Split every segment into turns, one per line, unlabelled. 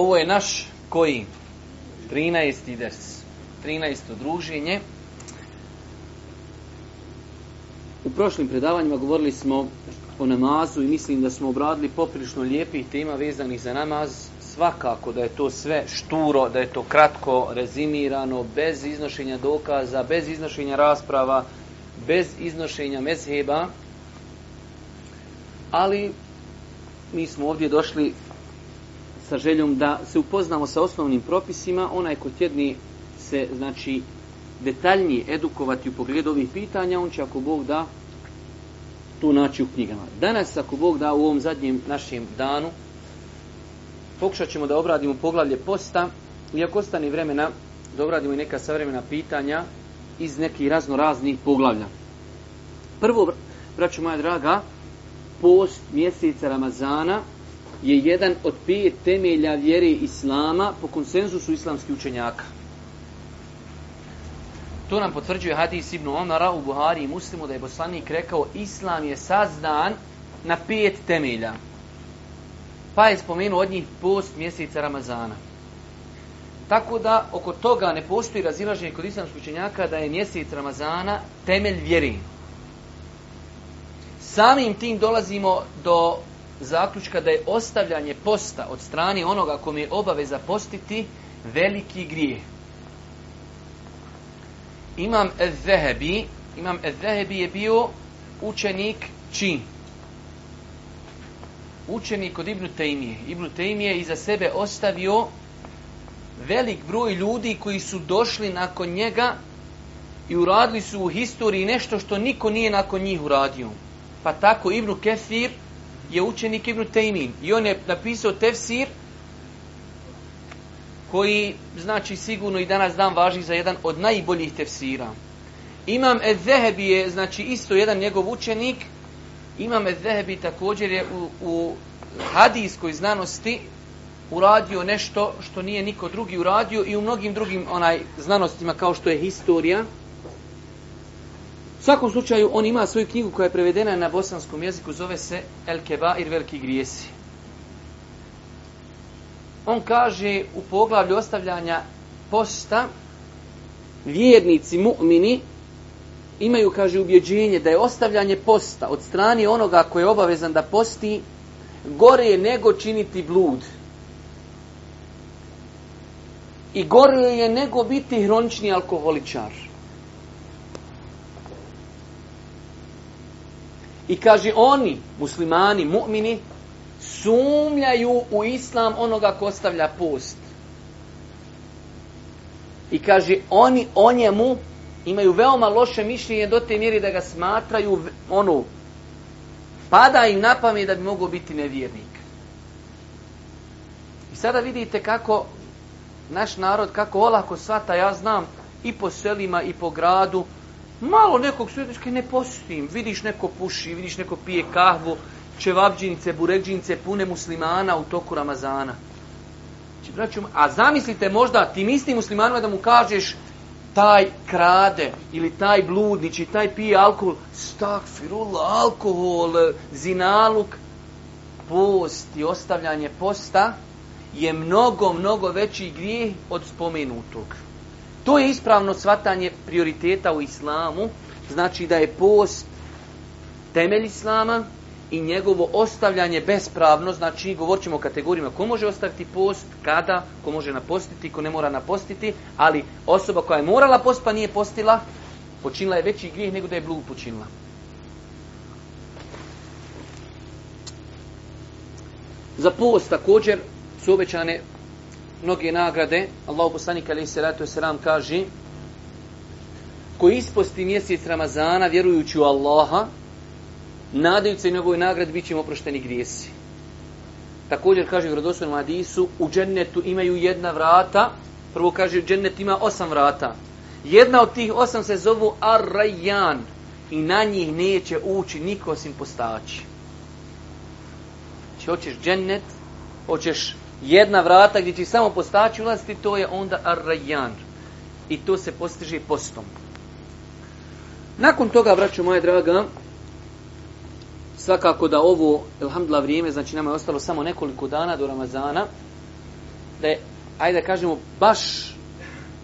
Ovo je naš koji? 13. ders. 13. druženje. U prošlim predavanjima govorili smo o namazu i mislim da smo obradili poprilično lijepih tema vezanih za namaz. Svakako da je to sve šturo, da je to kratko, rezimirano, bez iznošenja dokaza, bez iznošenja rasprava, bez iznošenja mezheba. Ali mi smo ovdje došli sa željom da se upoznamo sa osnovnim propisima, onaj ko tjedni se znači detaljnije edukovati u pogledu ovih pitanja, on će ako Bog da tu naći u knjigama. Danas ako Bog da u ovom zadnjem našem danu pokušat ćemo da obradimo poglavlje posta, i, ako ostane vremena da obradimo i neka savremena pitanja iz nekih razno raznih poglavlja. Prvo, braću moja draga, post mjeseca Ramazana je jedan od pet temelja vjere Islama po konsenzusu islamskih učenjaka. To nam potvrđuje hadis Ibn Omara u Buhari i Muslimu da je poslanik rekao Islam je sazdan na pet temelja. Pa je spomenuo od njih post mjeseca Ramazana. Tako da oko toga ne postoji razilaženje kod islamskih učenjaka da je mjesec Ramazana temelj vjeri. Samim tim dolazimo do zaključka da je ostavljanje posta od strane onoga kom je obaveza postiti veliki grijeh. Imam Ezehebi, Imam Ezehebi je bio učenik Čin. Učenik od Ibnu Tejmije. Ibnu Tejmije je iza sebe ostavio velik broj ljudi koji su došli nakon njega i uradili su u historiji nešto što niko nije nakon njih uradio. Pa tako Ibnu Kefir je učenik Ibn Taymin i on je napisao tefsir koji znači sigurno i danas dan važi za jedan od najboljih tefsira. Imam Ezehebi je znači isto jedan njegov učenik. Imam Ezehebi također je u, u hadijskoj znanosti uradio nešto što nije niko drugi uradio i u mnogim drugim onaj znanostima kao što je historija u svakom slučaju, on ima svoju knjigu koja je prevedena na bosanskom jeziku, zove se El ir Veliki grijesi. On kaže u poglavlju ostavljanja posta, vjernici, mu'mini, imaju, kaže, ubjeđenje da je ostavljanje posta od strane onoga koji je obavezan da posti, gore je nego činiti blud. I gore je nego biti hronični alkoholičar. I kaže oni, muslimani, mu'mini, sumljaju u islam onoga ko ostavlja post. I kaže oni o njemu imaju veoma loše mišljenje do te mjeri da ga smatraju onu pada im na pamet da bi mogao biti nevjernik. I sada vidite kako naš narod, kako olako svata, ja znam, i po selima i po gradu, Malo nekog sredičke ne postim. Vidiš neko puši, vidiš neko pije kahvu, čevabđinice, buređinice, pune muslimana u toku Ramazana. Znači, a zamislite možda tim istim muslimanima da mu kažeš taj krade ili taj bludnić taj pije alkohol, stakfirullah, alkohol, zinaluk, post i ostavljanje posta je mnogo, mnogo veći grijeh od spomenutog. To je ispravno svatanje prioriteta u islamu, znači da je post temelj islama i njegovo ostavljanje bespravno, znači govorit ćemo o kategorijima ko može ostaviti post, kada, ko može napostiti, ko ne mora napostiti, ali osoba koja je morala post pa nije postila, počinila je veći grijeh nego da je blugu počinila. Za post također su obećane mnoge nagrade. Allah poslanik alejhi salatu selam kaže: Ko isposti mjesec Ramazana vjerujući u Allaha, nadajući se njegovoj nagradi bit ćemo oprošteni oprošteni grijesi. Također kaže u Radosvenom Adisu, u džennetu imaju jedna vrata. Prvo kaže u džennet ima osam vrata. Jedna od tih osam se zovu ar rajjan i na njih neće ući niko osim postači. znači hoćeš džennet, hoćeš jedna vrata gdje će samo postaći ulaziti, to je onda ar-rajjan. I to se postiže postom. Nakon toga, vraću moje draga, svakako da ovo, ilhamdla vrijeme, znači nama je ostalo samo nekoliko dana do Ramazana, da je, ajde da kažemo, baš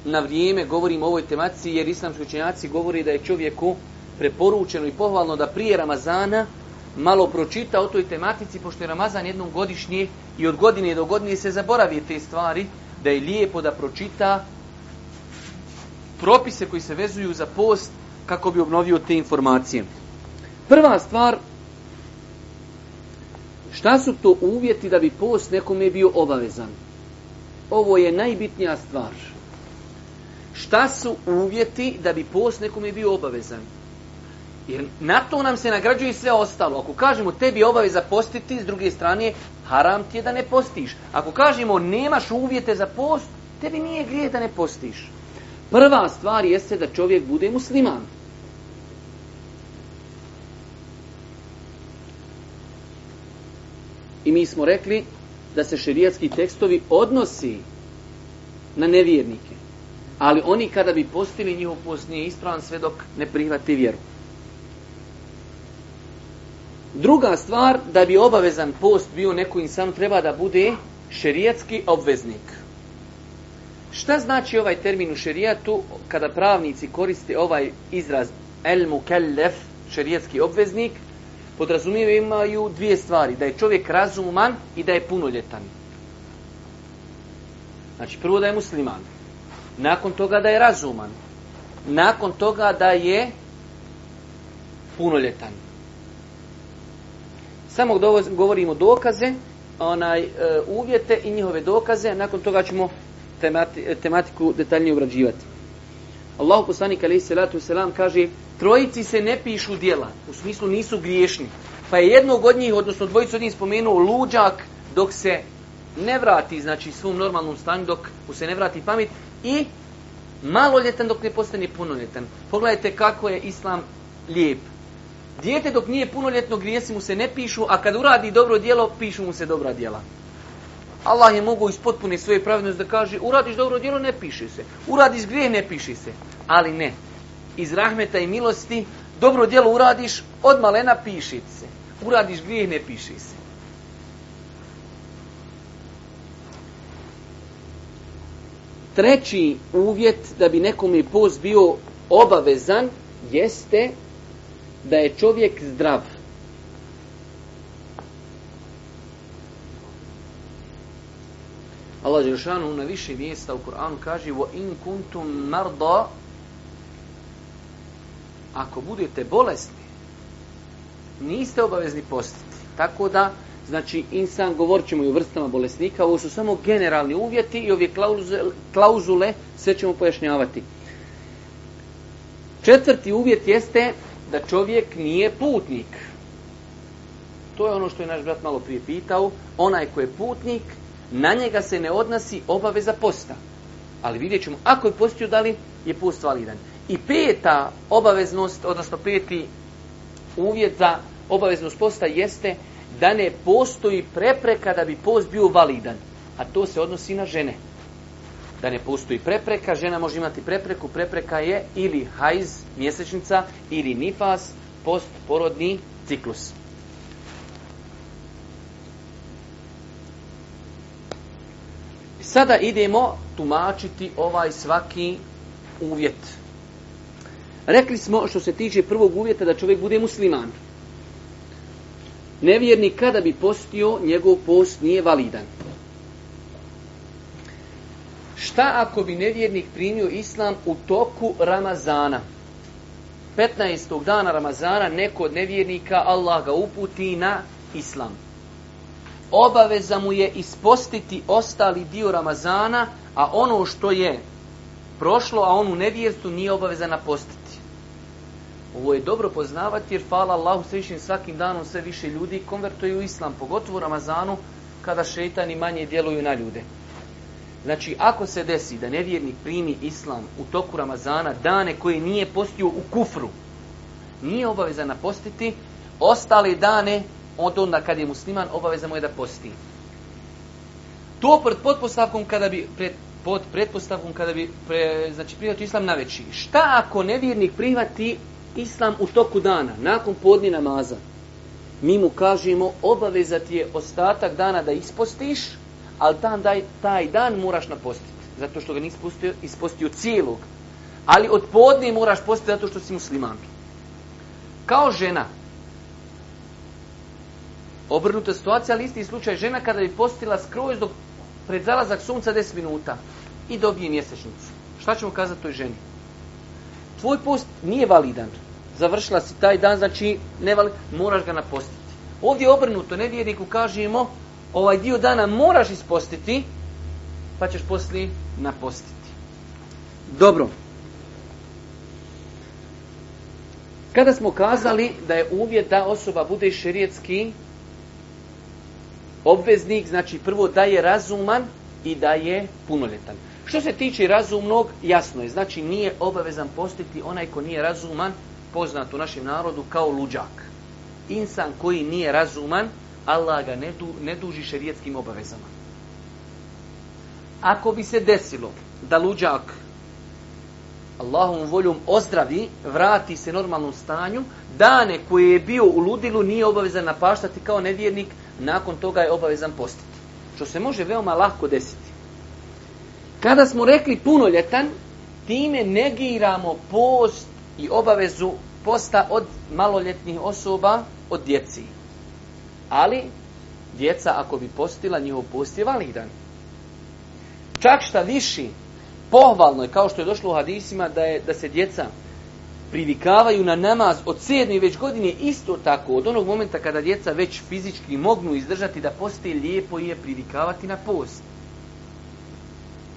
na vrijeme govorimo o ovoj temaciji, jer islamski učenjaci govori da je čovjeku preporučeno i pohvalno da prije Ramazana malo pročita o toj tematici, pošto je Ramazan jednom godišnje i od godine do godine se zaboravi te stvari, da je lijepo da pročita propise koji se vezuju za post kako bi obnovio te informacije. Prva stvar, šta su to uvjeti da bi post nekome bio obavezan? Ovo je najbitnija stvar. Šta su uvjeti da bi post nekome bio obavezan? Jer na to nam se nagrađuje sve ostalo. Ako kažemo tebi obave obaveza postiti, s druge strane haram ti je da ne postiš. Ako kažemo nemaš uvjete za post, tebi nije grije da ne postiš. Prva stvar jeste da čovjek bude musliman. I mi smo rekli da se šerijatski tekstovi odnosi na nevjernike. Ali oni kada bi postili njihov post nije ispravan sve dok ne prihvati vjeru. Druga stvar, da bi obavezan post bio neko sam, treba da bude šerijatski obveznik. Šta znači ovaj termin u šerijatu kada pravnici koriste ovaj izraz el mukellef, šerijatski obveznik, podrazumijevaju dvije stvari. Da je čovjek razuman i da je punoljetan. Znači prvo da je musliman. Nakon toga da je razuman. Nakon toga da je punoljetan. Samo govorimo dokaze, onaj, e, uvjete i njihove dokaze, nakon toga ćemo tematiku detaljnije obrađivati. Allahu poslanik alaihi salatu selam kaže trojici se ne pišu djela, u smislu nisu griješni. Pa je jednog od njih, odnosno dvojicu od njih spomenuo luđak dok se ne vrati, znači svom normalnom stanju, dok mu se ne vrati pamet i maloljetan dok ne postane punoljetan. Pogledajte kako je islam lijep. Dijete dok nije punoljetno grijesi mu se ne pišu, a kad uradi dobro djelo, pišu mu se dobra djela. Allah je mogao ispotpuniti svoje pravilnosti da kaže uradiš dobro djelo, ne piše se. Uradiš grijeh, ne piši se. Ali ne. Iz rahmeta i milosti dobro djelo uradiš, od malena piši se. Uradiš grijeh, ne piši se. Treći uvjet da bi nekome post bio obavezan jeste da je čovjek zdrav. Allah Đelšanu na više mjesta u Kur'anu kaže in kuntum Ako budete bolesni, niste obavezni postiti. Tako da, znači, insan, govorit ćemo i o vrstama bolesnika, ovo su samo generalni uvjeti i ove klauzule, klauzule sve ćemo pojašnjavati. Četvrti uvjet jeste da čovjek nije putnik. To je ono što je naš brat malo prije pitao. Onaj ko je putnik, na njega se ne odnosi obaveza posta. Ali vidjet ćemo, ako je postio, da li je post validan. I peta obaveznost, odnosno peti uvjet za obaveznost posta jeste da ne postoji prepreka da bi post bio validan. A to se odnosi na žene da ne postoji prepreka, žena može imati prepreku, prepreka je ili hajz, mjesečnica, ili nifas, postporodni ciklus. Sada idemo tumačiti ovaj svaki uvjet. Rekli smo što se tiče prvog uvjeta da čovjek bude musliman. Nevjerni kada bi postio, njegov post nije validan. Šta ako bi nevjernik primio islam u toku Ramazana? 15. dana Ramazana neko od nevjernika Allah ga uputi na islam. Obaveza mu je ispostiti ostali dio Ramazana, a ono što je prošlo, a on u nije obaveza napostiti. Ovo je dobro poznavati jer hvala Allahu svišim svakim danom sve više ljudi konvertuju u islam, pogotovo u Ramazanu kada šetani manje djeluju na ljude. Znači, ako se desi da nevjernik primi islam u toku Ramazana dane koje nije postio u kufru, nije obavezan postiti, ostale dane od onda kad je musliman obavezan mu je da posti. To pod kada bi pred, pod pretpostavkom kada bi pre, znači prihvatio islam na veći. Šta ako nevjernik prihvati islam u toku dana, nakon podni namaza? Mi mu kažemo obaveza je ostatak dana da ispostiš, ali taj, daj taj dan moraš napostiti, zato što ga nisi postio, ispostio cijelog. Ali od podne moraš postiti zato što si musliman. Kao žena, obrnuta situacija, ali isti slučaj žena kada bi postila skroz dok pred zalazak sunca 10 minuta i dobije mjesečnicu. Šta ćemo kazati toj ženi? Tvoj post nije validan. Završila si taj dan, znači ne moraš ga napostiti. Ovdje obrnuto, nevjerniku kažemo, ovaj dio dana moraš ispostiti, pa ćeš poslije napostiti. Dobro. Kada smo kazali da je uvjet da osoba bude šerijetski obveznik, znači prvo da je razuman i da je punoljetan. Što se tiče razumnog, jasno je, znači nije obavezan postiti onaj ko nije razuman, poznat u našem narodu kao luđak. Insan koji nije razuman, Allah ga ne, ne duži šerijetskim obavezama. Ako bi se desilo da luđak Allahom voljom ozdravi, vrati se normalnom stanju, dane koje je bio u ludilu nije obavezan napaštati kao nevjernik, nakon toga je obavezan postiti. Što se može veoma lako desiti. Kada smo rekli punoljetan, time negiramo post i obavezu posta od maloljetnih osoba, od djeci. Ali, djeca ako bi postila, njihov post je validan. Čak šta viši, pohvalno je, kao što je došlo u hadisima, da, je, da se djeca privikavaju na namaz od i već godine isto tako, od onog momenta kada djeca već fizički mognu izdržati da poste lijepo je privikavati na post.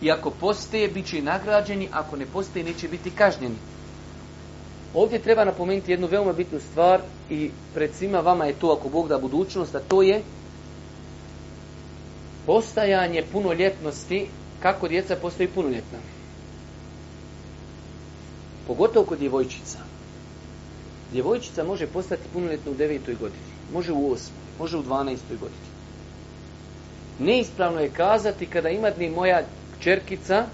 I ako posteje, bit će nagrađeni, ako ne poste, neće biti kažnjeni. Ovdje treba napomenuti jednu veoma bitnu stvar i pred svima vama je to, ako Bog da budućnost, a to je postajanje punoljetnosti, kako djeca postaju punoljetna. Pogotovo kod djevojčica. Djevojčica može postati punoljetna u devetoj godini, može u osmoj, može u dvanaestoj godini. Neispravno je kazati kada ima dni moja čerkica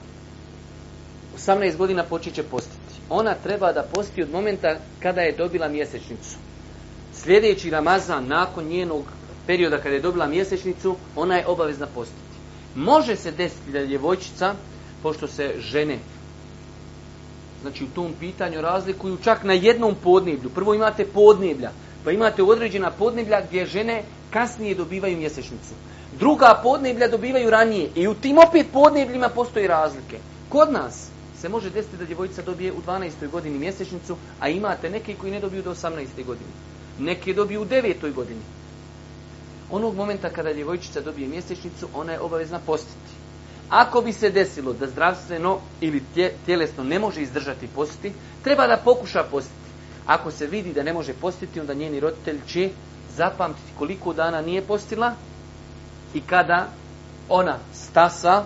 18 godina počeće postati ona treba da posti od momenta kada je dobila mjesečnicu. Sljedeći Ramazan nakon njenog perioda kada je dobila mjesečnicu, ona je obavezna postiti. Može se desiti da djevojčica, pošto se žene znači u tom pitanju razlikuju čak na jednom podneblju. Prvo imate podneblja, pa imate određena podneblja gdje žene kasnije dobivaju mjesečnicu. Druga podneblja dobivaju ranije i u tim opet podnebljima postoji razlike. Kod nas se može desiti da djevojčica dobije u 12. godini mjesečnicu, a imate neke koji ne dobiju do 18. godine. Neke dobiju u 9. godini. Onog momenta kada djevojčica dobije mjesečnicu, ona je obavezna postiti. Ako bi se desilo da zdravstveno ili tjelesno ne može izdržati postiti, treba da pokuša postiti. Ako se vidi da ne može postiti, onda njeni roditelj će zapamtiti koliko dana nije postila i kada ona stasa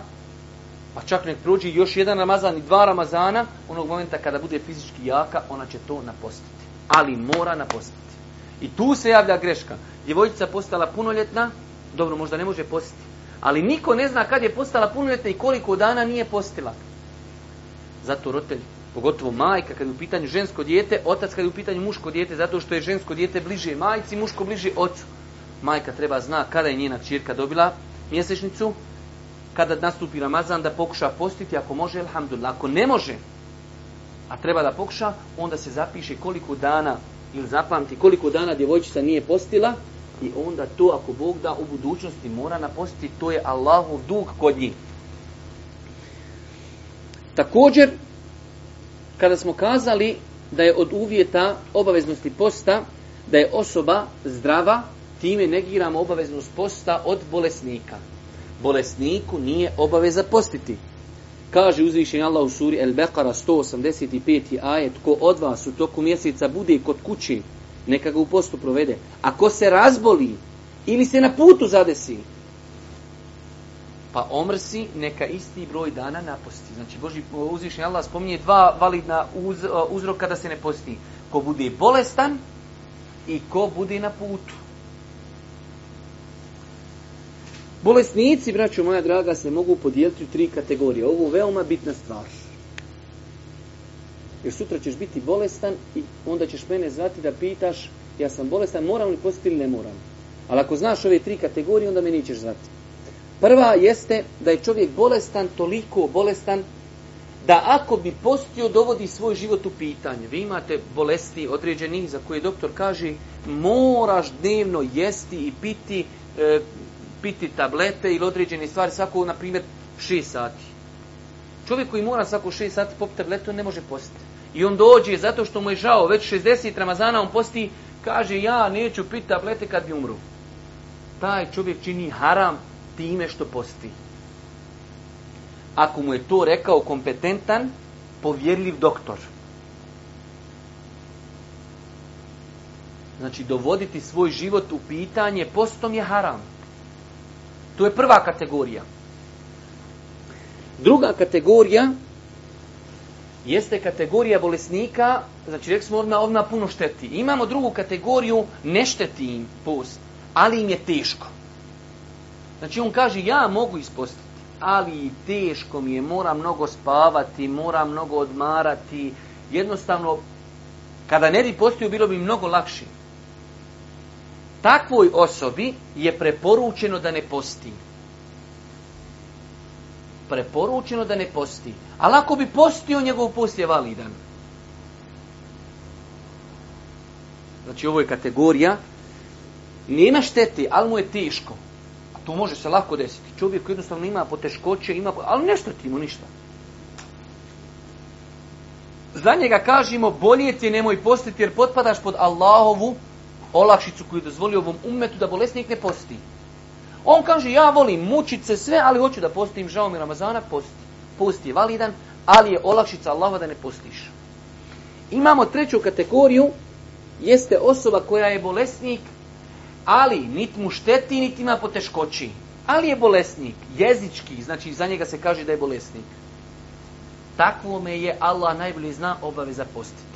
pa čak nek prođi još jedan Ramazan i dva Ramazana, onog momenta kada bude fizički jaka, ona će to napostiti. Ali mora napostiti. I tu se javlja greška. Djevojčica postala punoljetna, dobro, možda ne može postiti. Ali niko ne zna kad je postala punoljetna i koliko dana nije postila. Zato roditelj, pogotovo majka, kad je u pitanju žensko dijete, otac kad je u pitanju muško dijete, zato što je žensko dijete bliže majci, muško bliže ocu. Majka treba zna kada je njena čirka dobila mjesečnicu, kada nastupi Ramazan da pokuša postiti, ako može, alhamdulillah. Ako ne može, a treba da pokuša, onda se zapiše koliko dana ili zapamti koliko dana djevojčica nije postila i onda to ako Bog da u budućnosti mora napostiti, to je Allahov dug kod njih. Također, kada smo kazali da je od uvjeta obaveznosti posta, da je osoba zdrava, time negiramo obaveznost posta od bolesnika bolesniku nije obaveza postiti. Kaže uzvišen Allah u suri El Bekara 185. ajet, ko od vas u toku mjeseca bude kod kući, neka ga u postu provede. A Ako se razboli ili se na putu zadesi, pa omrsi neka isti broj dana naposti. Znači, Boži uzvišen Allah spominje dva validna uzroka da se ne posti. Ko bude bolestan i ko bude na putu. Bolesnici, braću moja draga, se mogu podijeliti u tri kategorije. Ovo je veoma bitna stvar. Jer sutra ćeš biti bolestan i onda ćeš mene zvati da pitaš ja sam bolestan, moram li postiti ili ne moram. Ali ako znaš ove tri kategorije, onda me nećeš zvati. Prva jeste da je čovjek bolestan, toliko bolestan, da ako bi postio, dovodi svoj život u pitanje. Vi imate bolesti određenih za koje doktor kaže moraš dnevno jesti i piti, e, piti tablete ili određene stvari svako, na primjer, 6 sati. Čovjek koji mora svako šest sati popiti tabletu, ne može posti. I on dođe zato što mu je žao, već 60 Ramazana on posti, kaže ja neću piti tablete kad bi umru. Taj čovjek čini haram time što posti. Ako mu je to rekao kompetentan, povjerljiv doktor. Znači, dovoditi svoj život u pitanje postom je haram. To je prva kategorija. Druga kategorija jeste kategorija bolesnika, znači rekli smo ovdje puno šteti. Imamo drugu kategoriju, ne šteti im post, ali im je teško. Znači on kaže, ja mogu ispostiti, ali teško mi je, moram mnogo spavati, moram mnogo odmarati. Jednostavno, kada ne bi postio, bilo bi mnogo lakše. Takvoj osobi je preporučeno da ne posti. Preporučeno da ne posti. Ali ako bi postio, njegov post je validan. Znači ovo je kategorija. Nema šteti, ali mu je teško. A to može se lako desiti. Čovjek jednostavno ima poteškoće, ima, ali ne šteti mu ništa. Za njega kažemo, bolje ti nemoj postiti jer potpadaš pod Allahovu olakšicu koju je dozvolio ovom umetu da bolesnik ne posti. On kaže, ja volim mučit se sve, ali hoću da postim, žao mi Ramazana, posti. Posti je validan, ali je olakšica Allaha da ne postiš. Imamo treću kategoriju, jeste osoba koja je bolesnik, ali nit mu šteti, nit ima poteškoći. Ali je bolesnik, jezički, znači za njega se kaže da je bolesnik. Takvome je Allah najbolje zna obaveza postiti.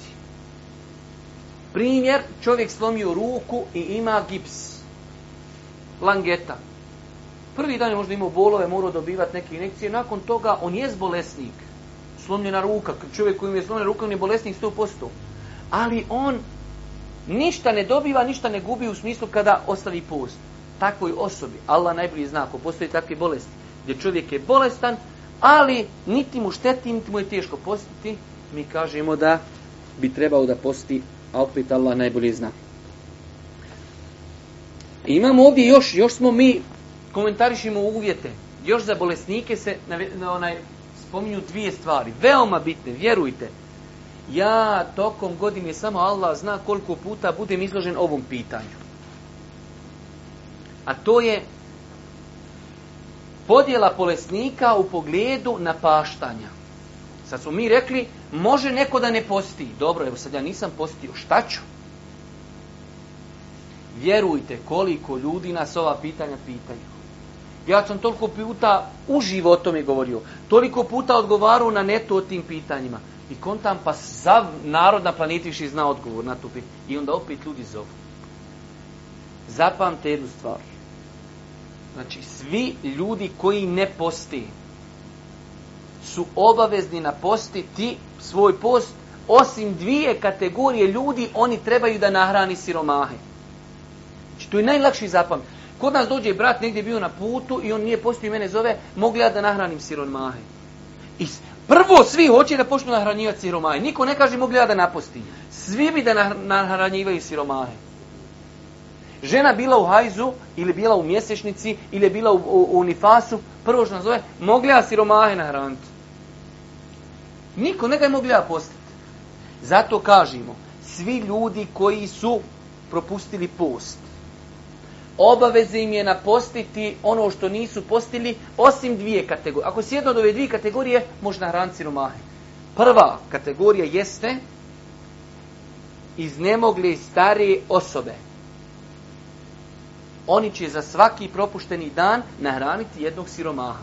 Primjer, čovjek slomio ruku i ima gips. Langeta. Prvi dan je možda imao bolove, morao dobivati neke inekcije. Nakon toga on je bolesnik. Slomljena ruka. Čovjek koji je slomljena ruka, on je bolesnik 100%. Ali on ništa ne dobiva, ništa ne gubi u smislu kada ostavi post. Takvoj osobi. Allah najbolji zna ako postoji takve bolesti. Gdje čovjek je bolestan, ali niti mu šteti, niti mu je teško postiti. Mi kažemo da bi trebao da posti a opet Allah najbolje zna. imamo ovdje još, još smo mi, komentarišimo uvjete, još za bolesnike se na, onaj, spominju dvije stvari, veoma bitne, vjerujte. Ja tokom godine samo Allah zna koliko puta budem izložen ovom pitanju. A to je podjela bolesnika u pogledu napaštanja. Sad smo mi rekli, može neko da ne posti. Dobro, evo sad ja nisam postio, šta ću? Vjerujte koliko ljudi nas ova pitanja pitaju. Ja sam toliko puta u o mi govorio. Toliko puta odgovarao na netu o tim pitanjima. I kontam pa sav narod na planeti zna odgovor na to pitanje. I onda opet ljudi zovu. Zapamte jednu stvar. Znači, svi ljudi koji ne posti, su obavezni napostiti svoj post, osim dvije kategorije ljudi, oni trebaju da nahrani siromahe. Znači, to je najlakši zapam. Kod nas dođe brat negdje bio na putu i on nije postio i mene zove, mogu ja da nahranim siromahe. I prvo svi hoće da počnu nahranjivati siromahe. Niko ne kaže mogli ja da naposti. Svi bi da nahranjivaju siromahe. Žena bila u hajzu, ili bila u mjesečnici, ili je bila u, u, u nifasu, prvo što nazove, mogli ja siromahe nahraniti. Niko, ne ga je mogli ja Zato kažemo, svi ljudi koji su propustili post, obaveze im je postiti ono što nisu postili, osim dvije kategorije. Ako si jedno od ove dvije kategorije, možda nahraniti siromahe. Prva kategorija jeste iznemogli starije osobe. Oni će za svaki propušteni dan nahraniti jednog siromaha.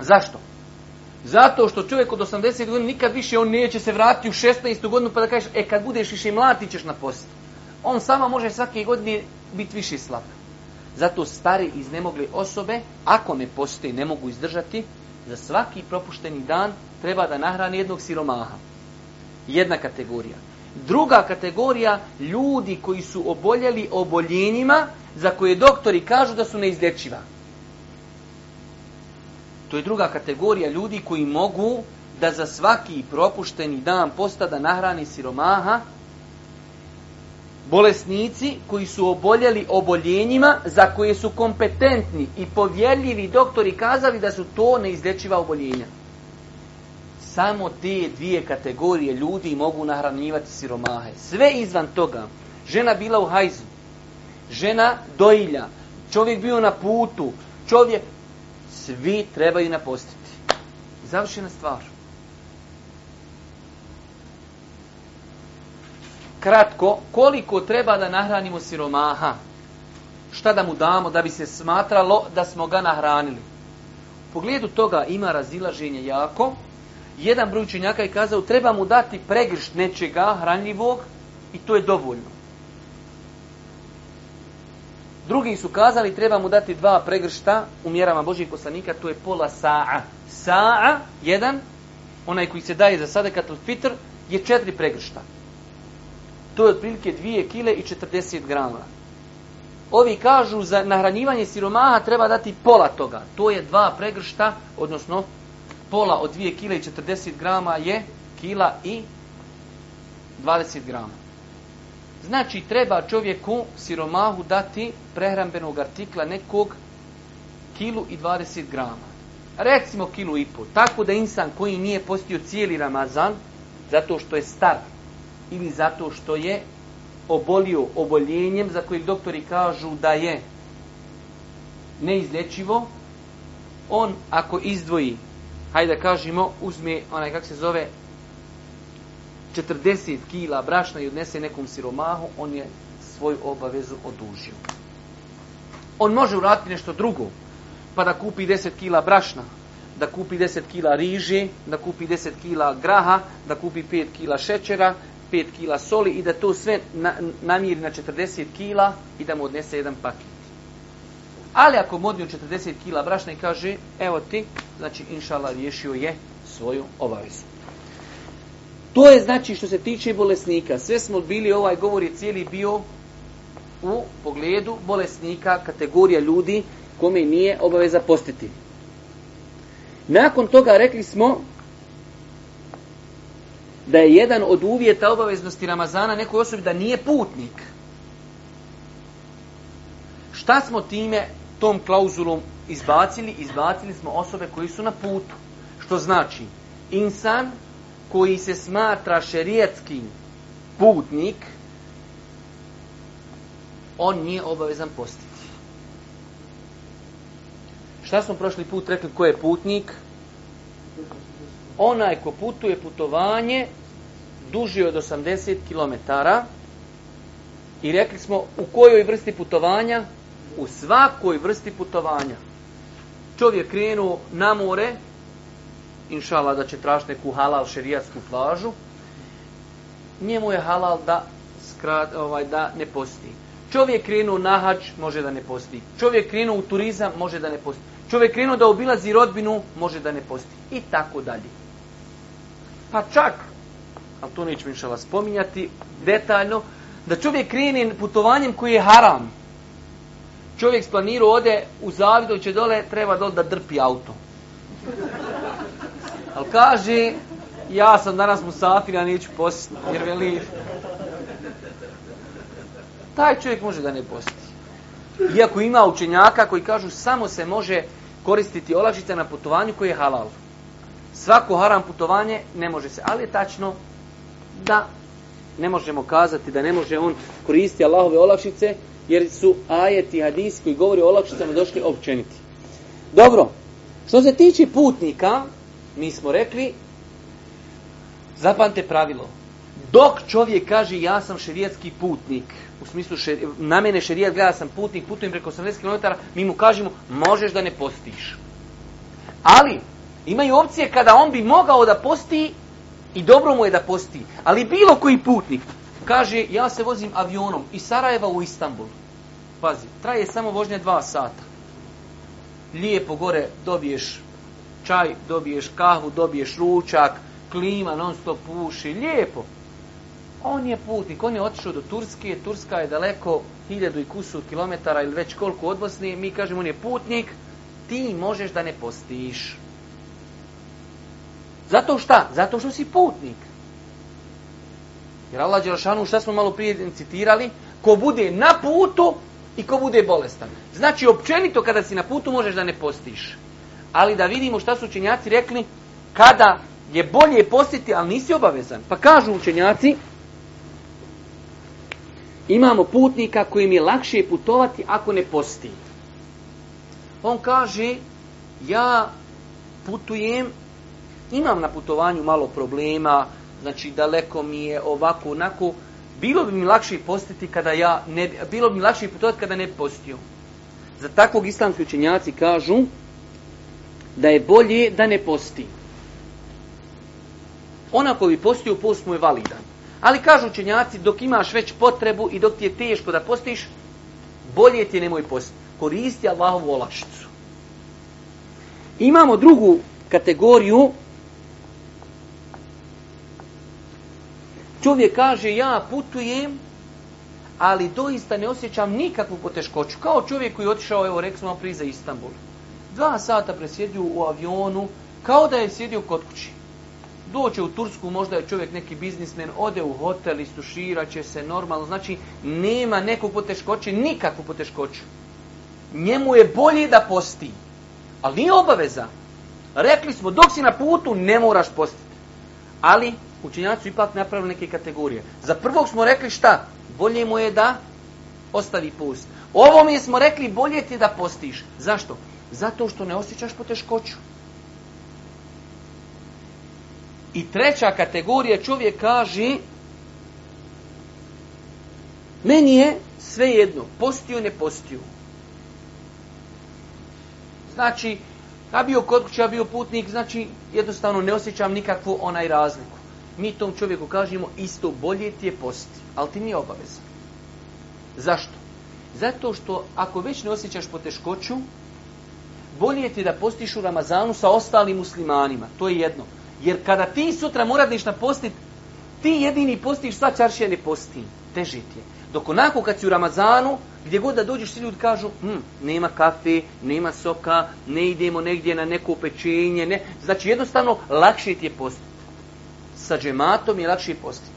Zašto? Zato što čovjek od 80 godina nikad više on neće se vratiti u 16. godinu pa da kažeš, e kad budeš više mlad ti ćeš na post. On sama može svake godine biti više slab. Zato stari nemogle osobe, ako ne i ne mogu izdržati, za svaki propušteni dan treba da nahrani jednog siromaha. Jedna kategorija. Druga kategorija, ljudi koji su oboljeli oboljenjima za koje doktori kažu da su neizlječiva. To je druga kategorija ljudi koji mogu da za svaki propušteni dan posta da nahrani siromaha, bolesnici koji su oboljeli oboljenjima za koje su kompetentni i povjerljivi doktori kazali da su to neizlječiva oboljenja. Samo te dvije kategorije ljudi mogu nahranjivati siromahe. Sve izvan toga, žena bila u hajzu, žena doilja, čovjek bio na putu, čovjek svi trebaju napostiti. Završena stvar. Kratko, koliko treba da nahranimo siromaha? Šta da mu damo da bi se smatralo da smo ga nahranili? U pogledu toga ima razilaženje jako. Jedan broj je kazao treba mu dati pregršt nečega hranljivog i to je dovoljno. Drugi su kazali treba mu dati dva pregršta u mjerama Božih poslanika, to je pola sa'a. Sa'a, jedan, onaj koji se daje za od fitr, je četiri pregršta. To je otprilike dvije kile i četrdeset grama. Ovi kažu za nahranjivanje siromaha treba dati pola toga. To je dva pregršta, odnosno pola od dvije kile i četrdeset grama je kila i dvadeset grama. Znači, treba čovjeku siromahu dati prehrambenog artikla nekog kilu i 20 grama. Recimo kilu i pol. Tako da insan koji nije postio cijeli Ramazan, zato što je star ili zato što je obolio oboljenjem za kojeg doktori kažu da je neizlječivo, on ako izdvoji, hajde da kažemo, uzme onaj, kak se zove, 40 kila brašna i odnese nekom siromahu, on je svoju obavezu odužio. On može uraditi nešto drugo, pa da kupi 10 kila brašna, da kupi 10 kila riže, da kupi 10 kila graha, da kupi 5 kila šećera, 5 kila soli i da to sve namiri na 40 kila i da mu odnese jedan paket. Ali ako mu odnio 40 kila brašna i kaže, evo ti, znači inšala riješio je svoju obavezu. To je znači što se tiče bolesnika. Sve smo bili, ovaj govor je cijeli bio u pogledu bolesnika, kategorija ljudi kome nije obaveza postiti. Nakon toga rekli smo da je jedan od uvjeta obaveznosti Ramazana nekoj osobi da nije putnik. Šta smo time tom klauzulom izbacili? Izbacili smo osobe koji su na putu. Što znači, insan koji se smatra šerijetski putnik, on nije obavezan postiti. Šta smo prošli put rekli ko je putnik? Onaj ko putuje putovanje duži od 80 km i rekli smo u kojoj vrsti putovanja? U svakoj vrsti putovanja. Čovjek krenuo na more, inšala da će tražiti neku halal šerijatsku plažu, njemu je halal da, ovaj, da ne posti. Čovjek krenu na hač, može da ne posti. Čovjek krenu u turizam, može da ne posti. Čovjek krenu da obilazi rodbinu, može da ne posti. I tako dalje. Pa čak, ali to neću inšala spominjati detaljno, da čovjek krene putovanjem koji je haram. Čovjek splanirao ode u će dole, treba dole da drpi auto. Ali kaže, ja sam danas musafir, ja neću postiti, jer veli... Taj čovjek može da ne posti. Iako ima učenjaka koji kažu samo se može koristiti olakšica na putovanju koji je halal. Svako haram putovanje ne može se. Ali je tačno da ne možemo kazati da ne može on koristiti Allahove olakšice jer su ajeti hadis koji govori o olakšicama došli općeniti. Dobro, što se tiče putnika, mi smo rekli, zapamte pravilo, dok čovjek kaže ja sam šerijetski putnik, u smislu šer, na mene šerijat gleda sam putnik, putujem preko 80 km, mi mu kažemo možeš da ne postiš. Ali, imaju opcije kada on bi mogao da posti i dobro mu je da posti. Ali bilo koji putnik kaže ja se vozim avionom iz Sarajeva u Istanbul. Pazi, traje samo vožnja dva sata. Lijepo gore dobiješ čaj, dobiješ kahvu, dobiješ ručak, klima, non stop puši, lijepo. On je putnik, on je otišao do Turske, Turska je daleko hiljadu i kusu kilometara ili već koliko od Bosne, mi kažemo on je putnik, ti možeš da ne postiš. Zato šta? Zato što si putnik. Jer Allah Đerašanu, šta smo malo prije citirali, ko bude na putu i ko bude bolestan. Znači, općenito kada si na putu možeš da ne postiš ali da vidimo šta su učenjaci rekli kada je bolje postiti, ali nisi obavezan. Pa kažu učenjaci, imamo putnika kojim je lakše putovati ako ne posti. On kaže, ja putujem, imam na putovanju malo problema, znači daleko mi je ovako, onako, bilo bi mi lakše postiti kada ja ne, bilo bi mi lakše putovati kada ne postio. Za takvog islamski učenjaci kažu, da je bolje da ne posti. Ona koji posti u post mu je validan. Ali kažu učenjaci, dok imaš već potrebu i dok ti je teško da postiš, bolje ti je nemoj posti. Koristi Allahovu olašicu. Imamo drugu kategoriju. Čovjek kaže, ja putujem, ali doista ne osjećam nikakvu poteškoću. Kao čovjek koji je otišao, evo, rekli smo prije za Istanbul. Dva sata presjedio u avionu, kao da je sjedio kod kući. Doće u Tursku, možda je čovjek neki biznismen, ode u hotel, istuširat će se normalno, znači nema nekog poteškoće, nikakvu poteškoću. Njemu je bolje da posti, ali nije obaveza. Rekli smo, dok si na putu, ne moraš postiti. Ali učenjaci su ipak napravili neke kategorije. Za prvog smo rekli šta? Bolje mu je da ostavi post. Ovo mi smo rekli, bolje ti da postiš. Zašto? Zato što ne osjećaš poteškoću. I treća kategorija čovjek kaže meni je sve jedno, postio, ne postio. Znači, ja bio kod kuće, ja bio putnik, znači jednostavno ne osjećam nikakvu onaj razliku. Mi tom čovjeku kažemo isto bolje ti je posti, ali ti nije obavezan. Zašto? Zato što ako već ne osjećaš poteškoću, bolje ti da postiš u Ramazanu sa ostalim muslimanima. To je jedno. Jer kada ti sutra moradiš na postit, ti jedini postiš, sva čaršija ne posti. Teži ti je. Dok onako kad si u Ramazanu, gdje god da dođeš, svi ljudi kažu, hm, nema kafe, nema soka, ne idemo negdje na neko pečenje. Ne. Znači jednostavno, lakše ti je postit. Sa džematom je lakše postiti.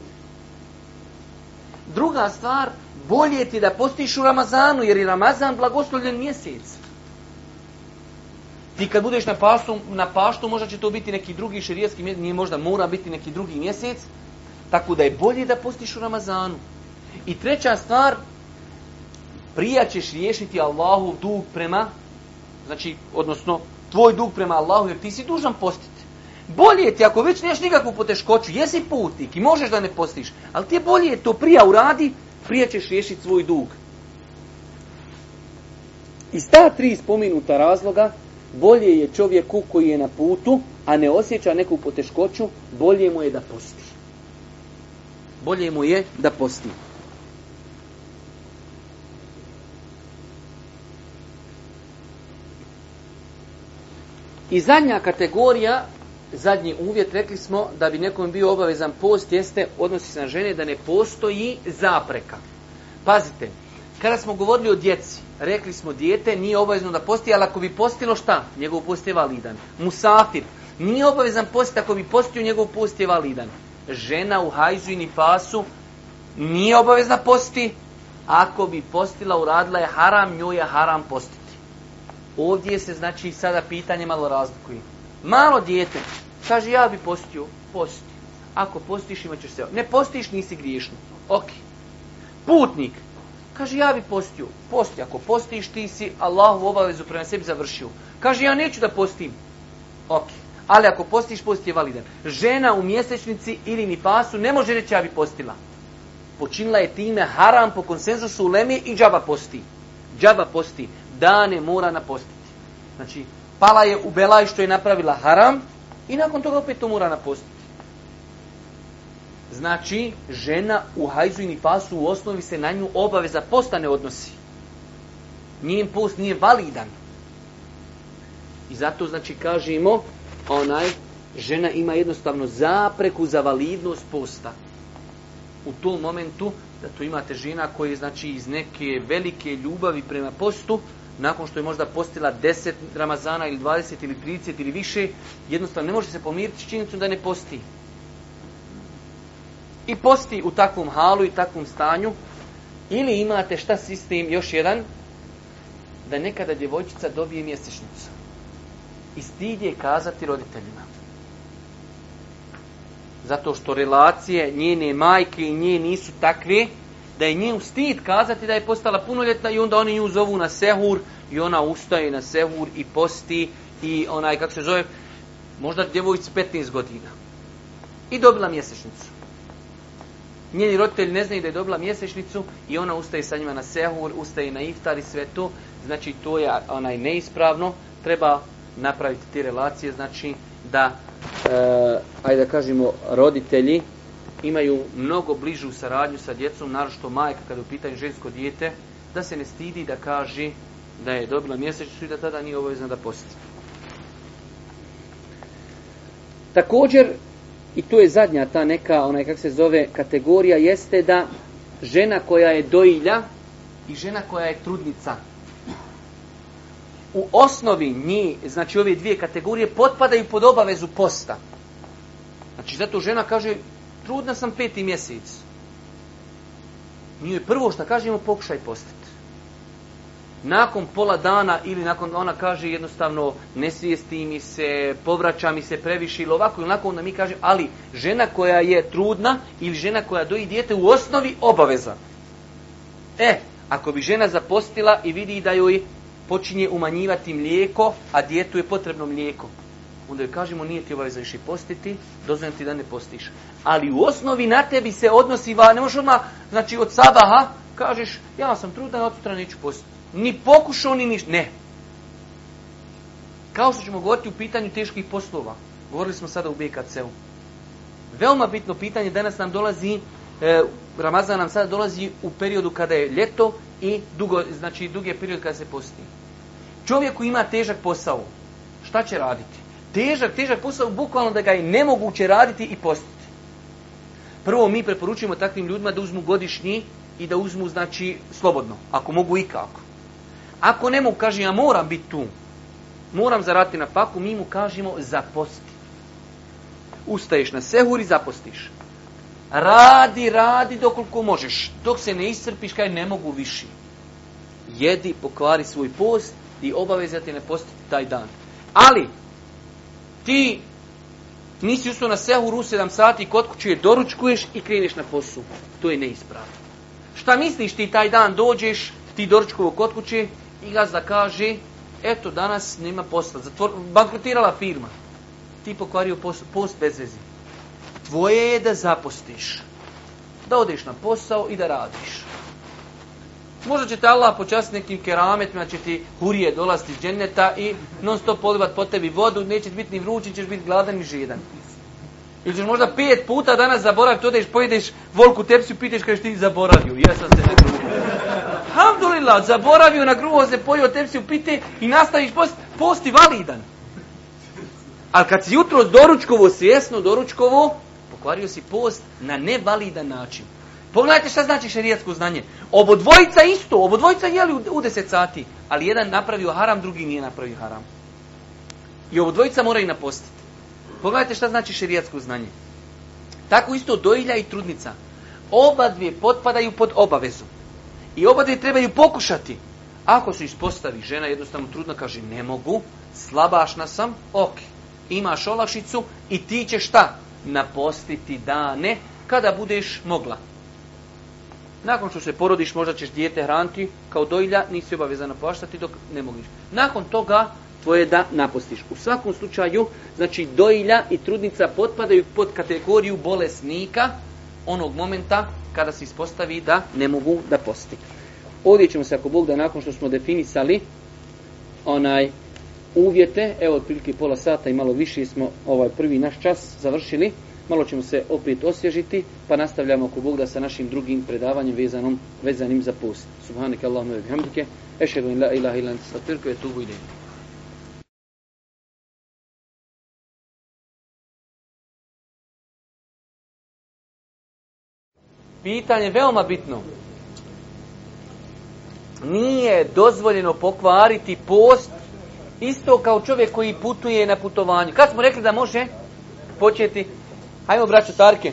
Druga stvar, bolje ti da postiš u Ramazanu, jer je Ramazan blagoslovljen mjesec. Ti kad budeš na paštu, na paštu možda će to biti neki drugi širijetski mjesec, nije možda mora biti neki drugi mjesec, tako da je bolje da postiš u Ramazanu. I treća stvar, prija ćeš riješiti Allahu dug prema, znači, odnosno, tvoj dug prema Allahu, jer ti si dužan postiti. Bolje ti, ako već nemaš nikakvu poteškoću, jesi putnik i možeš da ne postiš, ali ti je bolje to prija uradi, prija ćeš riješiti svoj dug. Iz ta tri spominuta razloga bolje je čovjeku koji je na putu, a ne osjeća neku poteškoću, bolje mu je da posti. Bolje mu je da posti. I zadnja kategorija, zadnji uvjet, rekli smo da bi nekom bio obavezan post, jeste, odnosi se na žene, da ne postoji zapreka. Pazite, kada smo govorili o djeci, rekli smo dijete nije obavezno da posti, ali ako bi postilo šta? Njegov post je validan. Musafir nije obavezan post, ako bi postio njegov post je validan. Žena u hajzu i nifasu nije obavezna posti, ako bi postila, uradila je haram, njoj je haram postiti. Ovdje se znači sada pitanje malo razlikuje. Malo dijete, kaže ja bi postio, posti. Ako postiš imat ćeš se. Ne postiš, nisi griješno. Ok. Putnik, Kaže, ja bi postio. Posti, ako postiš, ti si Allahu obavezu prema sebi završio. Kaže, ja neću da postim. Ok. Ali ako postiš, posti je validan. Žena u mjesečnici ili ni pasu ne može reći ja bi postila. Počinila je time haram po konsenzusu u Lemi i džaba posti. Džaba posti. Dane mora napostiti. Znači, pala je u Belaj što je napravila haram i nakon toga opet to mora napostiti. Znači, žena u hajzu i nifasu u osnovi se na nju obaveza posta ne odnosi. Njen post nije validan. I zato, znači, kažemo, onaj, žena ima jednostavno zapreku za validnost posta. U tom momentu, da tu imate žena koje, znači, iz neke velike ljubavi prema postu, nakon što je možda postila 10 Ramazana ili 20 ili 30 ili više, jednostavno ne može se pomiriti s činjenicom da ne posti i posti u takvom halu i takvom stanju, ili imate šta sistem još jedan, da nekada djevojčica dobije mjesečnicu. I stid je kazati roditeljima. Zato što relacije njene majke i nje nisu takve, da je nju stid kazati da je postala punoljetna i onda oni nju zovu na sehur i ona ustaje na sehur i posti i onaj, kako se zove, možda djevojci 15 godina. I dobila mjesečnicu. Njeni roditelj ne znaju da je dobila mjesečnicu i ona ustaje sa njima na sehur, ustaje na iftar i sve to. Znači to je onaj neispravno. Treba napraviti te relacije, znači da, e, ajde da kažemo, roditelji imaju mnogo bližu saradnju sa djecom, naročito majka kada pitanju žensko dijete, da se ne stidi da kaže da je dobila mjesečnicu i da tada nije obavezna da posti. Također, i tu je zadnja ta neka, onaj kak se zove, kategorija, jeste da žena koja je doilja i žena koja je trudnica. U osnovi njih, znači ove dvije kategorije, potpadaju pod obavezu posta. Znači zato žena kaže, trudna sam peti mjesec. je prvo što kažemo, pokušaj postati. Nakon pola dana ili nakon ona kaže jednostavno ne svijesti mi se, povraća mi se previše ili ovako ili onako, onda mi kaže ali žena koja je trudna ili žena koja doji dijete u osnovi obaveza. E, ako bi žena zapostila i vidi da joj počinje umanjivati mlijeko, a djetu je potrebno mlijeko, onda joj kažemo nije ti obaveza više postiti, dozvajem ti da ne postiš. Ali u osnovi na tebi se odnosi, ne možeš odmah, znači od sabaha, kažeš ja sam trudna, od sutra neću postiti. Ni pokušao, ni ništa. Ne. Kao što ćemo govoriti u pitanju teških poslova. Govorili smo sada u BKC-u. Veoma bitno pitanje danas nam dolazi, e, Ramazan nam sada dolazi u periodu kada je ljeto i dugo, znači dugi je period kada se posti. Čovjek koji ima težak posao, šta će raditi? Težak, težak posao, bukvalno da ga je nemoguće raditi i postiti. Prvo mi preporučujemo takvim ljudima da uzmu godišnji i da uzmu znači slobodno, ako mogu ikako. Ako ne mu kaže ja moram biti tu, moram zarati na paku, mi mu kažemo zaposti. Ustaješ na sehur i zapostiš. Radi, radi dokoliko možeš. Dok se ne iscrpiš, kaj ne mogu više. Jedi, pokvari svoj post i obaveza ti ne postiti taj dan. Ali, ti nisi ustao na sehur u 7 sati, kod kuće doručkuješ i kreneš na posu To je neispravno. Šta misliš ti taj dan dođeš, ti doručku kod kuće, i gazda kaže, eto danas nema posla, zatvor, bankrotirala firma. Ti pokvario post, post bez vezi. Tvoje je da zapostiš, da odeš na posao i da radiš. Možda će te Allah počasti nekim kerametima, će ti hurije dolaziti iz dženeta i non stop polivat po tebi vodu, neće biti ni vrući, ćeš biti gladan i žedan. Ili ćeš možda pet puta danas zaboraviti, odeš, pojedeš volku tepsiju, piteš kada ti zaboravio, ja sam se ne Alhamdulillah, zaboravio na gruho se pojio tepsiju pite i nastaviš post, post validan. Ali kad si jutro doručkovo, svjesno doručkovo, pokvario si post na nevalidan način. Pogledajte šta znači šerijatsko znanje. Obodvojica isto, obodvojica jeli u, u deset sati, ali jedan napravio haram, drugi nije napravio haram. I obodvojica moraju napostiti. Pogledajte šta znači šerijatsko znanje. Tako isto dojilja i trudnica. Oba dvije potpadaju pod obavezu. I dvije trebaju pokušati. Ako se ispostavi žena jednostavno trudna, kaže ne mogu, slabašna sam, ok, imaš olakšicu i ti ćeš šta? Napostiti dane kada budeš mogla. Nakon što se porodiš, možda ćeš dijete hranti kao dojlja, nisi obavezana poštati dok ne mogiš. Nakon toga tvoje da napostiš. U svakom slučaju, znači dojlja i trudnica potpadaju pod kategoriju bolesnika onog momenta kada se ispostavi da ne mogu da posti. Ovdje ćemo se ako Bog da nakon što smo definisali onaj uvjete, evo otprilike pola sata i malo više smo ovaj prvi naš čas završili, malo ćemo se opet osježiti, pa nastavljamo ako Bog da sa našim drugim predavanjem vezanom, vezanim za post. Subhanak Allahumma wa bihamdike, ešhedu in la ilaha illa pitanje veoma bitno. Nije dozvoljeno pokvariti post isto kao čovjek koji putuje na putovanju. Kad smo rekli da može početi, hajmo braću Tarke,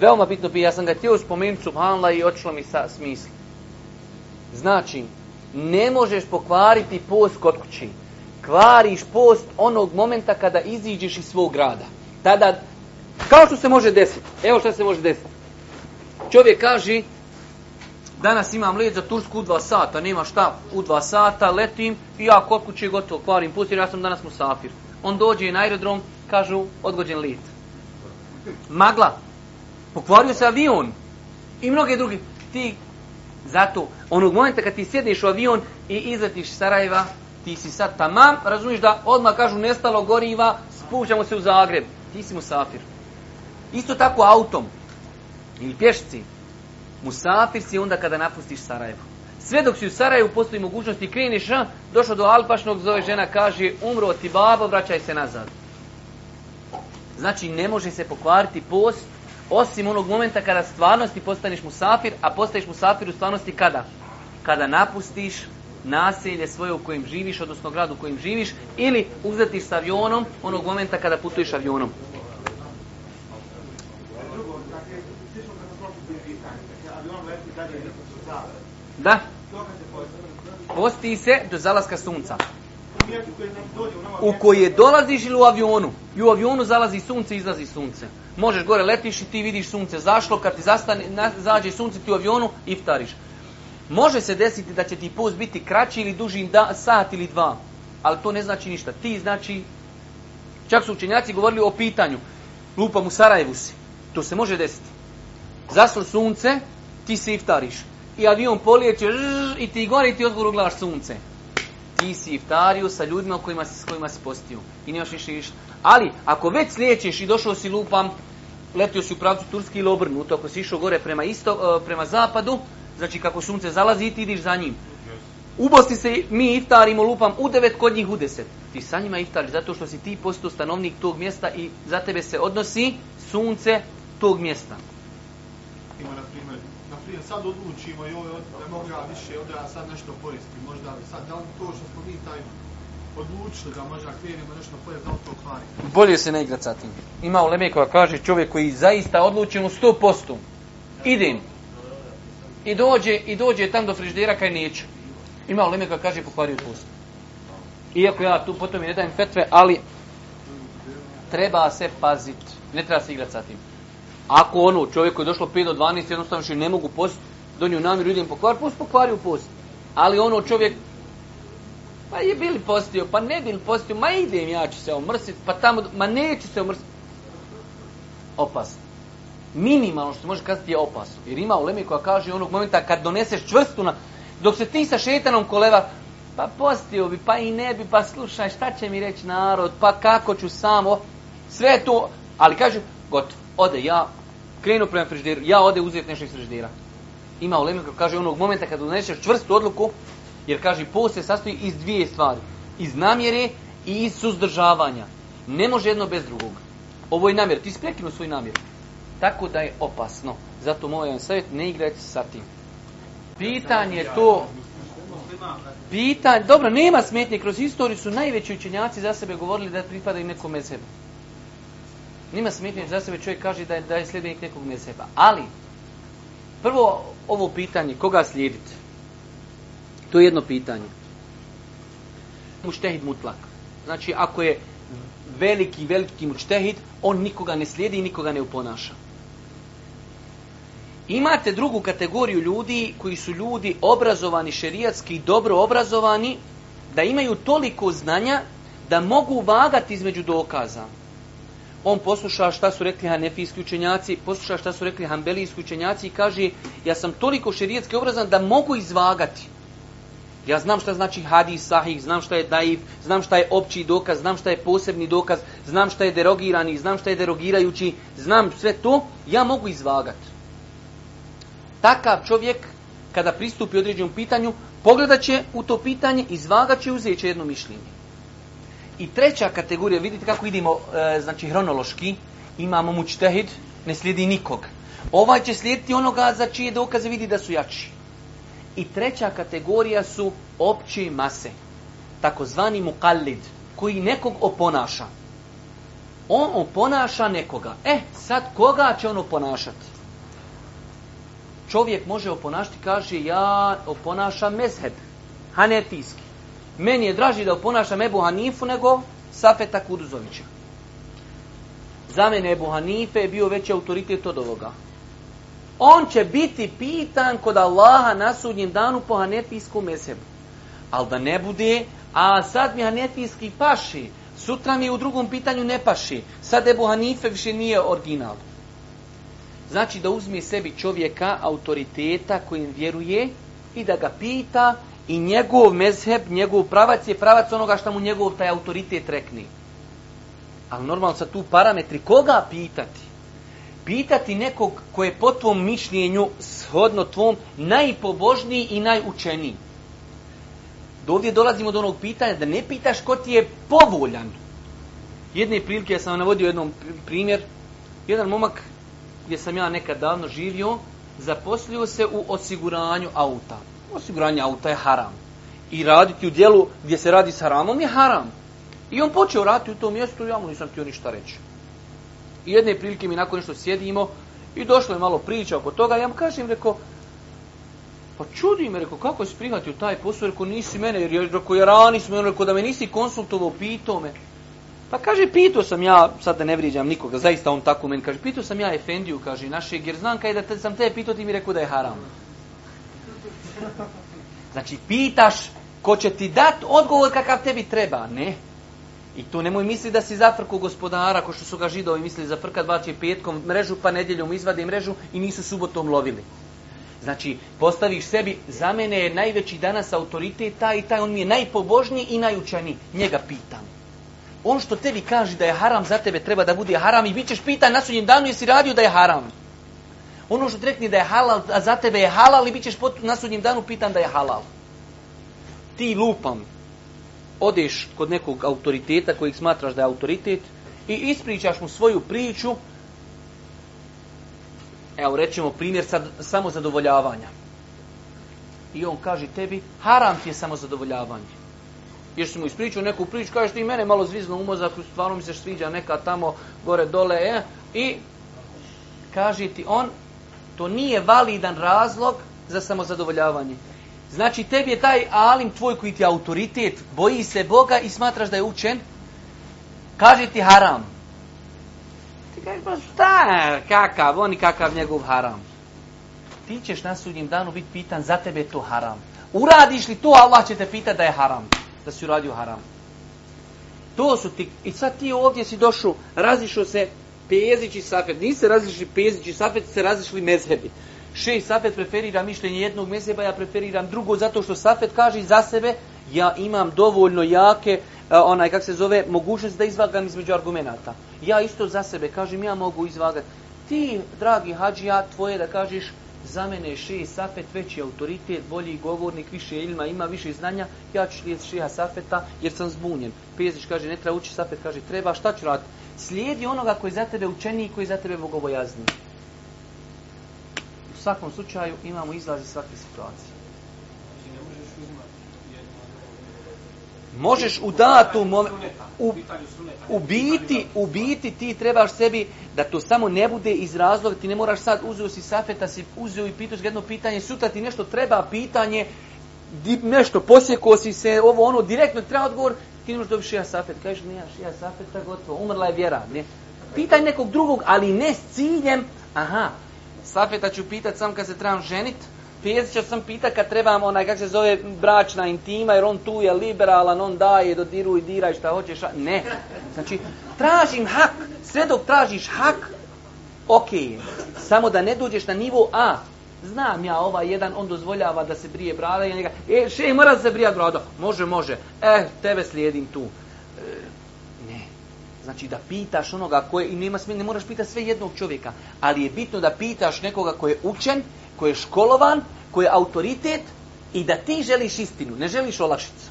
veoma bitno bi, ja sam ga htio spomenuti subhanla i očilo mi sa smisli. Znači, ne možeš pokvariti post kod kući. Kvariš post onog momenta kada iziđeš iz svog grada. Tada, kao što se može desiti, evo što se može desiti. Čovjek kaže, danas imam let za Tursku u dva sata, nema šta, u dva sata letim i ja kod kuće gotovo kvarim put jer ja sam danas musafir. On dođe na aerodrom, kažu, odgođen let. Magla, pokvario se avion i mnoge drugi. Ti, zato, onog momenta kad ti sjedneš u avion i izletiš Sarajeva, ti si sad tamam, razumiješ da odmah kažu nestalo goriva, spuštamo se u Zagreb. Ti si mu safir. Isto tako autom ili pješci, musafir si onda kada napustiš Sarajevo. Sve dok si u Sarajevu postoji mogućnost i kreniš, došao do Alpašnog, zove žena, kaže, umro ti babo, vraćaj se nazad. Znači, ne može se pokvariti post, osim onog momenta kada stvarnosti postaneš musafir, a postaješ musafir u stvarnosti kada? Kada napustiš naselje svoje u kojem živiš, odnosno grad u kojem živiš, ili uzetiš s avionom onog momenta kada putuješ avionom. Da? Posti se do zalaska sunca. U je dolaziš ili u avionu. I u avionu zalazi sunce, izlazi sunce. Možeš gore letiš i ti vidiš sunce zašlo, kad ti zastane, zađe sunce ti u avionu, iftariš. Može se desiti da će ti post biti kraći ili duži da, sat ili dva, ali to ne znači ništa. Ti znači, čak su učenjaci govorili o pitanju, lupam u Sarajevu si, to se može desiti. Zaslo sunce, ti se iftariš i avion polijeće i ti gori i ti odgovor uglaš sunce. Ti si iftariju sa ljudima kojima, s kojima si postio i nemaš više išta. Ali, ako već slijećeš i došao si lupam, letio si u pravcu Turski ili obrnuto, ako si išao gore prema, isto, e, prema zapadu, znači kako sunce zalazi ti ideš za njim. U se mi iftarimo lupam u devet, kod njih u deset. Ti sa njima iftariš zato što si ti postao stanovnik tog mjesta i za tebe se odnosi sunce tog mjesta. Ima na primjer prije sad odlučimo i ovo ne mogu ja više, onda ja sad nešto koristim, možda sad, da li to što smo mi taj odlučili da možda krenemo nešto pojest, da li to Bolje se ne igrat sa tim. Ima u Leme koja kaže čovjek koji zaista odlučen u sto postu. Idem. I dođe, i dođe tam do friždera kaj neću. Ima u Leme koja kaže pokvario post. Iako ja tu potom i ne dajem fetve, ali treba se paziti. Ne treba se igrat sa tim. Ako ono čovjek koji je došlo 5 do 12 jednostavno što ne mogu post, donio namjeru idem pokvar, post pokvario post. Ali ono čovjek pa je bili postio, pa ne bili postio, ma idem ja ću se omrsiti, pa tamo, ma neću se omrsiti. Opasno. Minimalno što može kazati je opasno. Jer ima ulemi koja kaže onog momenta kad doneseš čvrstu na, dok se ti sa šetanom koleva, pa postio bi, pa i ne bi, pa slušaj, šta će mi reći narod, pa kako ću samo, sve to, ali kaže, gotovo ode ja, krenu prema frižderu, ja ode uzeti nešto iz friždera. Ima kaže onog momenta kad doneseš čvrstu odluku, jer kaže post se sastoji iz dvije stvari. Iz namjere i iz suzdržavanja. Ne može jedno bez drugog. Ovo je namjer, ti sprekinu svoj namjeru. Tako da je opasno. Zato moj vam savjet, ne igrajte sa tim. Pitanje to... Pitanje, dobro, nema smetnje, kroz historiju su najveći učenjaci za sebe govorili da pripada i nekom sebi. Nima smetnje za sebe čovjek kaže da je, da je ne seba. Ali, prvo ovo pitanje, koga slijediti? To je jedno pitanje. Muštehid mutlak. Znači, ako je veliki, veliki muštehid, on nikoga ne slijedi i nikoga ne uponaša. Imate drugu kategoriju ljudi koji su ljudi obrazovani šerijatski i dobro obrazovani, da imaju toliko znanja da mogu vagati između dokaza on posluša šta su rekli hanefijski učenjaci, posluša šta su rekli hanbelijski učenjaci i kaže ja sam toliko širijetski obrazan da mogu izvagati. Ja znam šta znači hadis sahih, znam šta je daiv, znam šta je opći dokaz, znam šta je posebni dokaz, znam šta je derogirani, znam šta je derogirajući, znam sve to, ja mogu izvagati. Takav čovjek kada pristupi određenom pitanju, pogledat će u to pitanje, izvagat će i uzet će jedno mišljenje. I treća kategorija, vidite kako idemo, e, znači hronološki, imamo mučtehid, ne slijedi nikog. Ovaj će slijediti onoga za čije dokaze vidi da su jači. I treća kategorija su opće mase, takozvani mukallid, koji nekog oponaša. On oponaša nekoga. E, sad koga će on oponašati? Čovjek može oponašati, kaže ja oponašam mezheb, hanetijski. Meni je draži da oponašam Ebu Hanifu nego Safeta Kuduzovića. Za mene Ebu Hanife je bio veći autoritet od ovoga. On će biti pitan kod Allaha na sudnjem danu po hanefijskom mesebu. Ali da ne bude, a sad mi hanefijski paši, sutra mi u drugom pitanju ne paši. Sad Ebu Hanife više nije original. Znači da uzme sebi čovjeka autoriteta kojim vjeruje i da ga pita i njegov mezheb, njegov pravac je pravac onoga što mu njegov taj autoritet rekne. Ali normalno sa tu parametri koga pitati? Pitati nekog ko je po tvom mišljenju, shodno tvom, najpobožniji i najučeniji. Do ovdje dolazimo do onog pitanja da ne pitaš ko ti je povoljan. Jedne prilike ja sam vam navodio jednom primjer. Jedan momak gdje sam ja nekad davno živio, zaposlio se u osiguranju auta. Osiguranje auta je haram. I raditi u dijelu gdje se radi s haramom je haram. I on počeo raditi u tom mjestu, ja mu nisam htio ništa reći. I jedne prilike mi nakon što sjedimo i došlo je malo priča oko toga, ja mu kažem, rekao, pa čudi me, rekao, kako si prihvatio taj posao, rekao, nisi mene, jer rekao, jer rani smo, rekao, da me nisi konsultovao, pitao me. Pa kaže, pitao sam ja, sad da ne vrijeđam nikoga, zaista on tako meni kaže, pitao sam ja Efendiju, kaže, našeg, jer znam kaj da te, sam te pitao, ti mi rekao da je haram. Znači, pitaš ko će ti dati odgovor kakav tebi treba. Ne. I tu nemoj misli da si zafrku gospodara, ko što su ga židovi mislili zafrka dva će petkom mrežu, pa nedjeljom izvade mrežu i nisu subotom lovili. Znači, postaviš sebi, za mene je najveći danas autoritet taj i taj, on mi je najpobožniji i najučaniji. Njega pitam. On što tebi kaže da je haram, za tebe treba da bude haram i bit ćeš pitan na sudnjem danu jesi radio da je haram. Ono što rekne da je halal, a za tebe je halal i bit ćeš na sudnjem danu pitan da je halal. Ti lupam, odeš kod nekog autoriteta kojeg smatraš da je autoritet i ispričaš mu svoju priču, evo rećemo primjer sad, samozadovoljavanja. I on kaže tebi, haram ti je samozadovoljavanje. Jer si mu ispričao neku priču, kažeš ti mene malo zvizno u mozak, stvarno mi se sviđa neka tamo gore dole, e, i kaže ti on, to nije validan razlog za samozadovoljavanje. Znači, tebi je taj alim tvoj koji ti je autoritet, boji se Boga i smatraš da je učen, kaže ti haram. Ti kažeš, pa šta, kakav, on i kakav njegov haram. Ti ćeš na sudnjem danu biti pitan, za tebe je to haram. Uradiš li to, Allah će te pitati da je haram, da si uradio haram. To su ti, i sad ti ovdje si došao, razišao se, Pezić i Safet. Nisu se različili i Safet, se različili mezhebi. Še i Safet preferira mišljenje jednog mezheba, ja preferiram drugo, zato što Safet kaže za sebe, ja imam dovoljno jake, onaj, kak se zove, mogućnost da izvagam između argumenata. Ja isto za sebe kažem, ja mogu izvagati. Ti, dragi hađija, tvoje da kažeš, za mene je Šeji Safet veći autoritet, bolji govornik, više ilma, ima više znanja, ja ću slijediti šeha Safeta jer sam zbunjen. Pezić kaže, ne treba ući, Safet kaže, treba, šta ću raditi? Slijedi onoga koji za tebe učeniji i koji za tebe bogobojazni. U svakom slučaju imamo izlaz iz svake situacije. Možeš u datu u, biti, u biti ti trebaš sebi da to samo ne bude iz razloga, ti ne moraš sad uzeo si safeta, si uzeo i pitaš jedno pitanje, sutra ti nešto treba pitanje, nešto posjekao si se, ovo ono, direktno treba odgovor, ti ne možeš dobiti šija safet, kažeš nije šija safeta, gotovo, umrla je vjera, ne. Pitaj nekog drugog, ali ne s ciljem, aha, safeta ću pitat sam kad se trebam ženiti, će sam pita kad trebam onaj, kak se zove, bračna intima, jer on tu je liberalan, on daje, dodiruj, diraj, šta hoćeš. A... Ne. Znači, tražim hak. Sve dok tražiš hak, ok Samo da ne dođeš na nivo A. Znam ja ova jedan, on dozvoljava da se brije brada i njega, e, še, mora se brija brada. Može, može. E, tebe slijedim tu. E, ne. Znači da pitaš onoga koje, i nema, ne moraš pitati sve jednog čovjeka, ali je bitno da pitaš nekoga koji je učen koji je školovan, koji je autoritet i da ti želiš istinu, ne želiš olakšicu,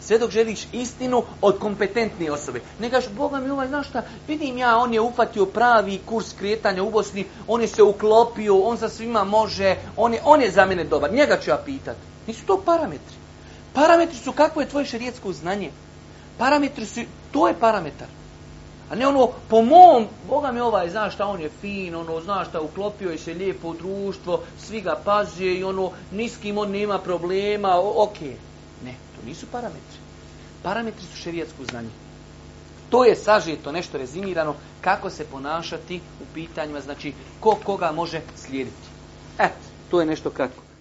Sve dok želiš istinu od kompetentne osobe. Ne gaš, Boga mi ovaj, znaš šta, vidim ja, on je uhvatio pravi kurs kretanja u Bosni, on je se uklopio, on sa svima može, on je, on je za mene dobar, njega ću ja pitat. Nisu to parametri. Parametri su kako je tvoje šerijetsko znanje. Parametri su, to je parametar. A ne ono, po mom, Boga mi ovaj, zna šta on je fin, ono, zna šta uklopio je se lijepo u društvo, svi ga paze i ono, niskim on nema problema, ok. Ne, to nisu parametri. Parametri su šerijatsko znanje. To je sažeto, nešto rezimirano, kako se ponašati u pitanjima, znači, ko koga može slijediti. Eto, to je nešto kratko.